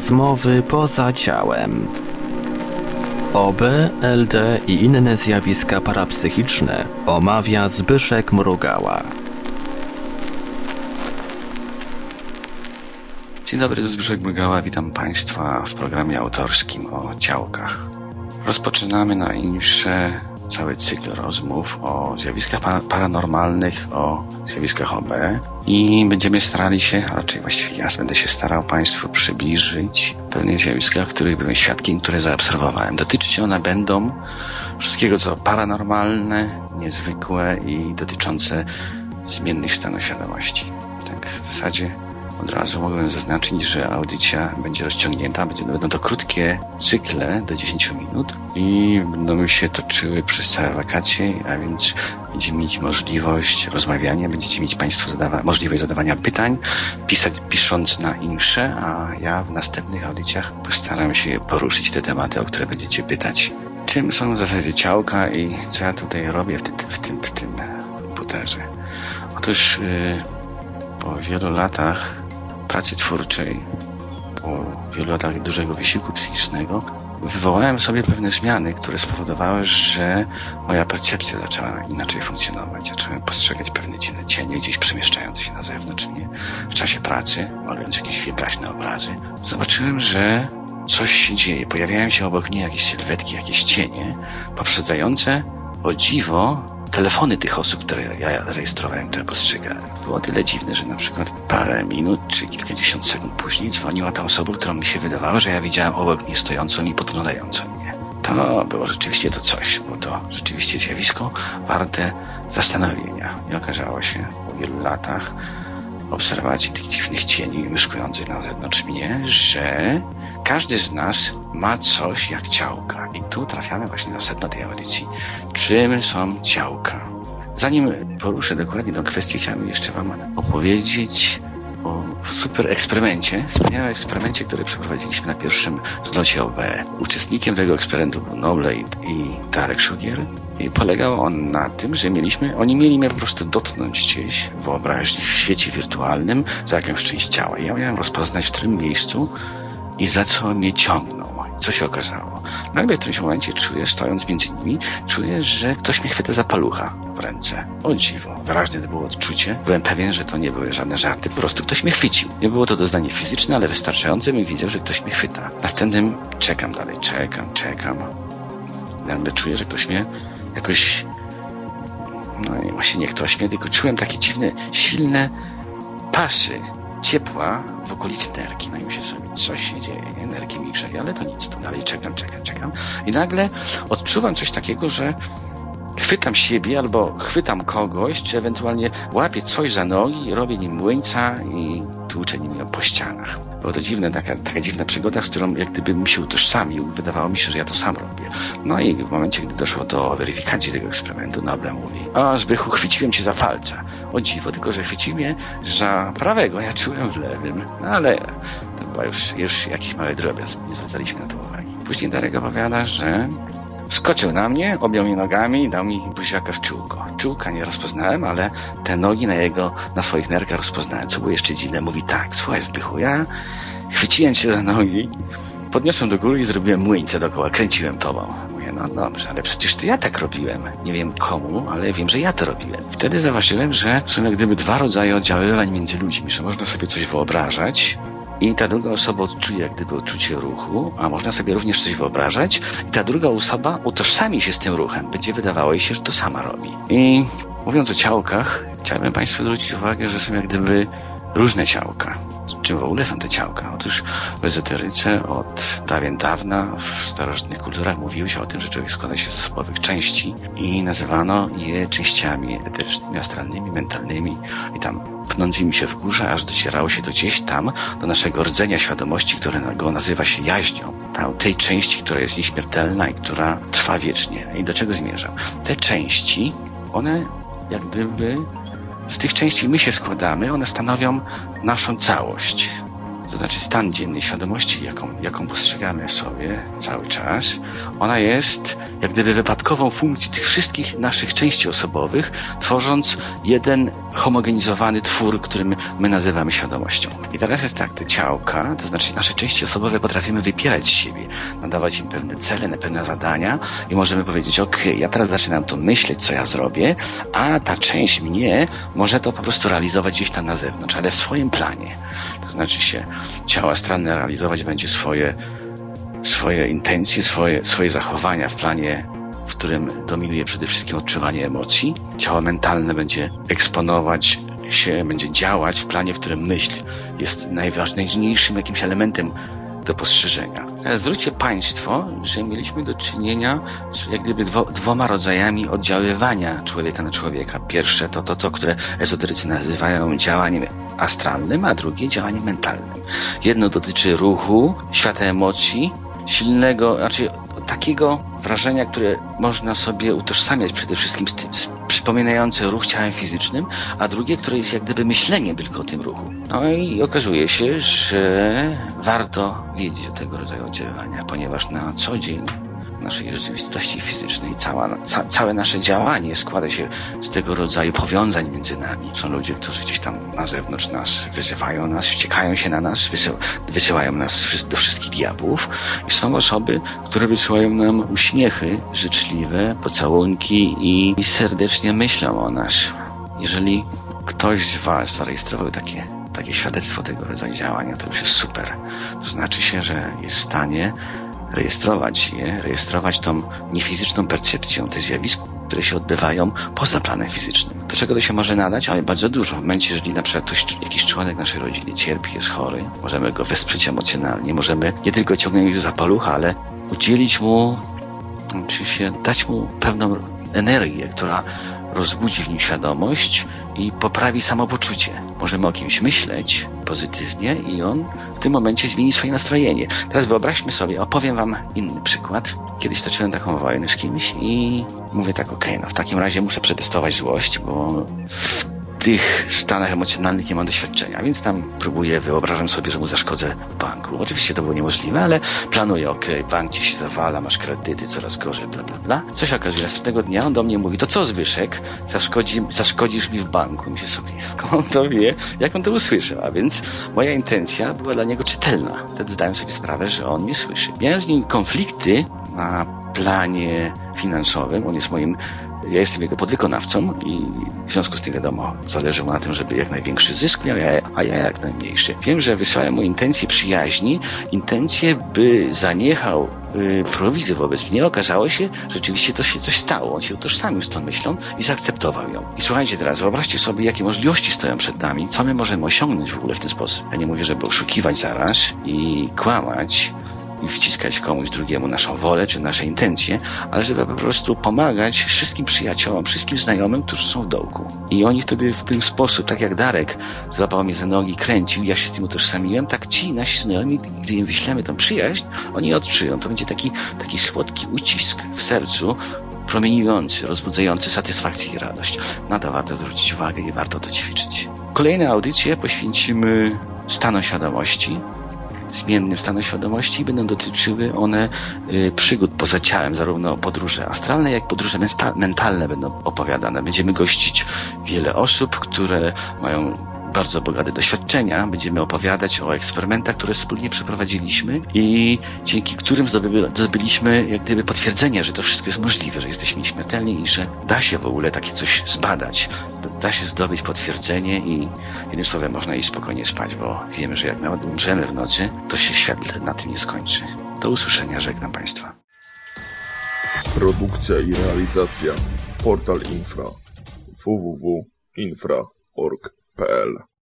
Rozmowy poza ciałem. OB, LD i inne zjawiska parapsychiczne omawia Zbyszek Mrugała. Dzień dobry, Zbyszek Mrugała. Witam Państwa w programie autorskim o działkach. Rozpoczynamy najniższe cały cykl rozmów o zjawiskach pa- paranormalnych, o zjawiskach OB i będziemy starali się, a raczej właściwie ja będę się starał Państwu przybliżyć pewne zjawiska, których byłem świadkiem, które zaobserwowałem. Dotyczyć one będą wszystkiego, co paranormalne, niezwykłe i dotyczące zmiennych stanów świadomości. Tak w zasadzie od razu mogłem zaznaczyć, że audycja będzie rozciągnięta, będą to krótkie cykle do 10 minut i będą się toczyły przez całe wakacje, a więc będziemy mieć możliwość rozmawiania, będziecie mieć Państwo zadawa możliwość zadawania pytań, pisać, pisząc na insze, a ja w następnych audycjach postaram się poruszyć te tematy, o które będziecie pytać. Czym są w zasadzie ciałka i co ja tutaj robię w tym, w tym, w tym komputerze? Otóż yy, po wielu latach pracy twórczej, po wielu latach dużego wysiłku psychicznego, wywołałem sobie pewne zmiany, które spowodowały, że moja percepcja zaczęła inaczej funkcjonować. Zacząłem postrzegać pewne dziwne cienie gdzieś przemieszczające się na zewnątrz mnie w czasie pracy, malując jakieś wielgaśne obrazy. Zobaczyłem, że coś się dzieje. Pojawiają się obok mnie jakieś sylwetki, jakieś cienie, poprzedzające o dziwo telefony tych osób, które ja rejestrowałem, które postrzegałem. Było tyle dziwne, że na przykład parę minut czy kilkadziesiąt sekund później dzwoniła ta osoba, którą mi się wydawało, że ja widziałem obok mnie stojącą i podglądającą mnie. To było rzeczywiście to coś, było to rzeczywiście zjawisko warte zastanowienia. I okazało się po wielu latach obserwacji tych dziwnych cieni myszkujących na zewnątrz mnie, że każdy z nas ma coś jak ciałka. I tu trafiamy właśnie na sedno tej audycji. Czym są ciałka? Zanim poruszę dokładnie tę kwestię, chciałem jeszcze Wam opowiedzieć o super eksperymencie, wspaniałym eksperymencie, który przeprowadziliśmy na pierwszym zlocie OB. Uczestnikiem tego eksperymentu był Noble i, Darek Szugier. I polegał on na tym, że mieliśmy, oni mieli mnie po prostu dotknąć gdzieś w wyobraźni, w świecie wirtualnym za jakąś część ciała. Ja miałem rozpoznać, w którym miejscu i za co mnie ciągną. Co się okazało? Nagle w którymś momencie czuję, stojąc między nimi, czuję, że ktoś mnie chwyta za palucha ręce. O dziwo, wyraźne to było odczucie. Byłem pewien, że to nie były żadne żarty, po prostu ktoś mnie chwycił. Nie było to doznanie fizyczne, ale wystarczające, bym widział, że ktoś mnie chwyta. Następnym czekam dalej, czekam, czekam. Nagle czuję, że ktoś mnie jakoś no i właśnie nie ktoś mnie, tylko czułem takie dziwne, silne pasy ciepła w okolicy nerki. No i myślę sobie, coś się dzieje, nie? nerki mi grzeje, ale to nic, to dalej czekam, czekam, czekam. I nagle odczuwam coś takiego, że chwytam siebie albo chwytam kogoś, czy ewentualnie łapię coś za nogi, robię nim młyńca i tłuczę nim ją po ścianach. Było to dziwne, taka, taka dziwna przygoda, z którą jak gdybym się utożsamił, wydawało mi się, że ja to sam robię. No i w momencie, gdy doszło do weryfikacji tego eksperymentu, Noble mówi, o Zbychu, chwyciłem cię za palca. O dziwo, tylko że chwycił mnie za prawego, ja czułem w lewym. No ale to była już, już jakiś mały drobiazg, nie zwracaliśmy na to uwagi. Później Darek opowiada, że Skoczył na mnie, objął mnie nogami i dał mi buziaka w czółko. Czółka nie rozpoznałem, ale te nogi na jego, na swoich nerkach rozpoznałem. Co było jeszcze dziwne, mówi tak, słuchaj Zbychu, ja chwyciłem cię za nogi, podniosłem do góry i zrobiłem młyńce dookoła, kręciłem tobą. Mówię, no dobrze, ale przecież to ja tak robiłem. Nie wiem komu, ale wiem, że ja to robiłem. Wtedy zauważyłem, że są jak gdyby dwa rodzaje oddziaływań między ludźmi, że można sobie coś wyobrażać, i ta druga osoba odczuje jak gdyby odczucie ruchu, a można sobie również coś wyobrażać i ta druga osoba utożsami się z tym ruchem. Będzie wydawało jej się, że to sama robi. I mówiąc o ciałkach, chciałbym Państwu zwrócić uwagę, że są jak gdyby różne ciałka. Czym w ogóle są te ciałka? Otóż w ezoteryce od dawien dawna w starożytnych kulturach mówiło się o tym, że człowiek składa się z zespołowych części i nazywano je częściami eterycznymi, astralnymi, mentalnymi i tam pnącymi się w górze, aż docierało się do gdzieś tam, do naszego rdzenia świadomości, które go nazywa się jaźnią. Tam, tej części, która jest nieśmiertelna i która trwa wiecznie. I do czego zmierzam? Te części, one jak gdyby z tych części my się składamy, one stanowią naszą całość. To znaczy stan dziennej świadomości, jaką, jaką postrzegamy w sobie cały czas, ona jest jak gdyby wypadkową funkcji tych wszystkich naszych części osobowych, tworząc jeden homogenizowany twór, który my, my nazywamy świadomością. I teraz jest tak, te ciałka, to znaczy nasze części osobowe potrafimy wypierać z siebie, nadawać im pewne cele, pewne zadania i możemy powiedzieć, ok, ja teraz zaczynam to myśleć, co ja zrobię, a ta część mnie może to po prostu realizować gdzieś tam na zewnątrz, ale w swoim planie. To znaczy się ciało astralne realizować będzie swoje, swoje intencje, swoje, swoje zachowania w planie w którym dominuje przede wszystkim odczuwanie emocji. Ciało mentalne będzie eksponować się, będzie działać w planie, w którym myśl jest najważniejszym jakimś elementem do postrzeżenia. Zwróćcie Państwo, że mieliśmy do czynienia z jak gdyby dwo, dwoma rodzajami oddziaływania człowieka na człowieka. Pierwsze to to, to, które ezoterycy nazywają działaniem astralnym, a drugie działaniem mentalnym. Jedno dotyczy ruchu, świata emocji, silnego, znaczy takiego wrażenia, które można sobie utożsamiać przede wszystkim z tym, z, przypominające ruch ciałem fizycznym, a drugie, które jest jak gdyby myśleniem tylko o tym ruchu. No i okazuje się, że warto wiedzieć o tego rodzaju oddziaływania, ponieważ na co dzień naszej rzeczywistości fizycznej. Cała, ca, całe nasze działanie składa się z tego rodzaju powiązań między nami. Są ludzie, którzy gdzieś tam na zewnątrz nas wyzywają nas, wściekają się na nas, wysył, wysyłają nas do wszystkich diabłów. I są osoby, które wysyłają nam uśmiechy życzliwe, pocałunki i, i serdecznie myślą o nas. Jeżeli ktoś z Was zarejestrował takie takie świadectwo tego rodzaju działania, to już jest super. To znaczy się, że jest w stanie rejestrować je, rejestrować tą niefizyczną percepcją tych zjawisk, które się odbywają poza planem fizycznym. Do czego to się może nadać? Ale bardzo dużo. W momencie, jeżeli na przykład ktoś, jakiś członek naszej rodziny cierpi, jest chory, możemy go wesprzeć emocjonalnie, możemy nie tylko ciągnąć za palucha, ale udzielić mu, oczywiście dać mu pewną energię, która rozbudzi w nim świadomość i poprawi samopoczucie. Możemy o kimś myśleć pozytywnie i on w tym momencie zmieni swoje nastrojenie. Teraz wyobraźmy sobie, opowiem wam inny przykład. Kiedyś toczyłem taką wojnę z kimś i mówię tak, okej, okay, no w takim razie muszę przetestować złość, bo w tych stanach emocjonalnych nie mam doświadczenia, więc tam próbuję, wyobrażam sobie, że mu zaszkodzę banku. Oczywiście to było niemożliwe, ale planuję, ok, bank ci się zawala, masz kredyty, coraz gorzej, bla, bla, bla. Co się okazuje, następnego dnia on do mnie mówi, to co Zbyszek, zaszkodzi, zaszkodzisz mi w banku? Myślę sobie, skąd to wie, jak on to usłyszał? A więc moja intencja była dla niego czytelna. Wtedy zdałem sobie sprawę, że on mnie słyszy. Miałem z nim konflikty na planie finansowym, on jest moim ja jestem jego podwykonawcą i w związku z tym wiadomo, zależy mu na tym, żeby jak największy zysk miał, a ja jak najmniejszy. Wiem, że wysłałem mu intencje przyjaźni, intencje, by zaniechał prowizji wobec mnie. Okazało się, że rzeczywiście to się coś stało. On się utożsamił z tą myślą i zaakceptował ją. I słuchajcie teraz, wyobraźcie sobie, jakie możliwości stoją przed nami, co my możemy osiągnąć w ogóle w ten sposób. Ja nie mówię, żeby oszukiwać zaraz i kłamać, i wciskać komuś drugiemu naszą wolę czy nasze intencje, ale żeby po prostu pomagać wszystkim przyjaciołom, wszystkim znajomym, którzy są w dołku. I oni wtedy w ten sposób, tak jak Darek złapał mnie za nogi, kręcił, ja się z tym utożsamiłem, tak ci nasi znajomi, gdy im wyślemy tą przyjaźń, oni odczują. To będzie taki, taki słodki ucisk w sercu, promieniujący, rozbudzający satysfakcję i radość. Na to warto zwrócić uwagę i warto to ćwiczyć. Kolejne audycje poświęcimy stanom świadomości, zmiennym stanu świadomości będą dotyczyły one y, przygód poza ciałem, zarówno podróże astralne, jak i podróże mentalne będą opowiadane. Będziemy gościć wiele osób, które mają bardzo bogate doświadczenia. Będziemy opowiadać o eksperymentach, które wspólnie przeprowadziliśmy i dzięki którym zdobyliśmy jak gdyby potwierdzenie, że to wszystko jest możliwe, że jesteśmy nieśmiertelni i że da się w ogóle takie coś zbadać. Da się zdobyć potwierdzenie i jednym słowem można iść spokojnie spać, bo wiemy, że jak nawet umrzemy w nocy, to się świat na tym nie skończy. Do usłyszenia, żegnam Państwa. Produkcja i realizacja Portal Infra www.infra.org Apple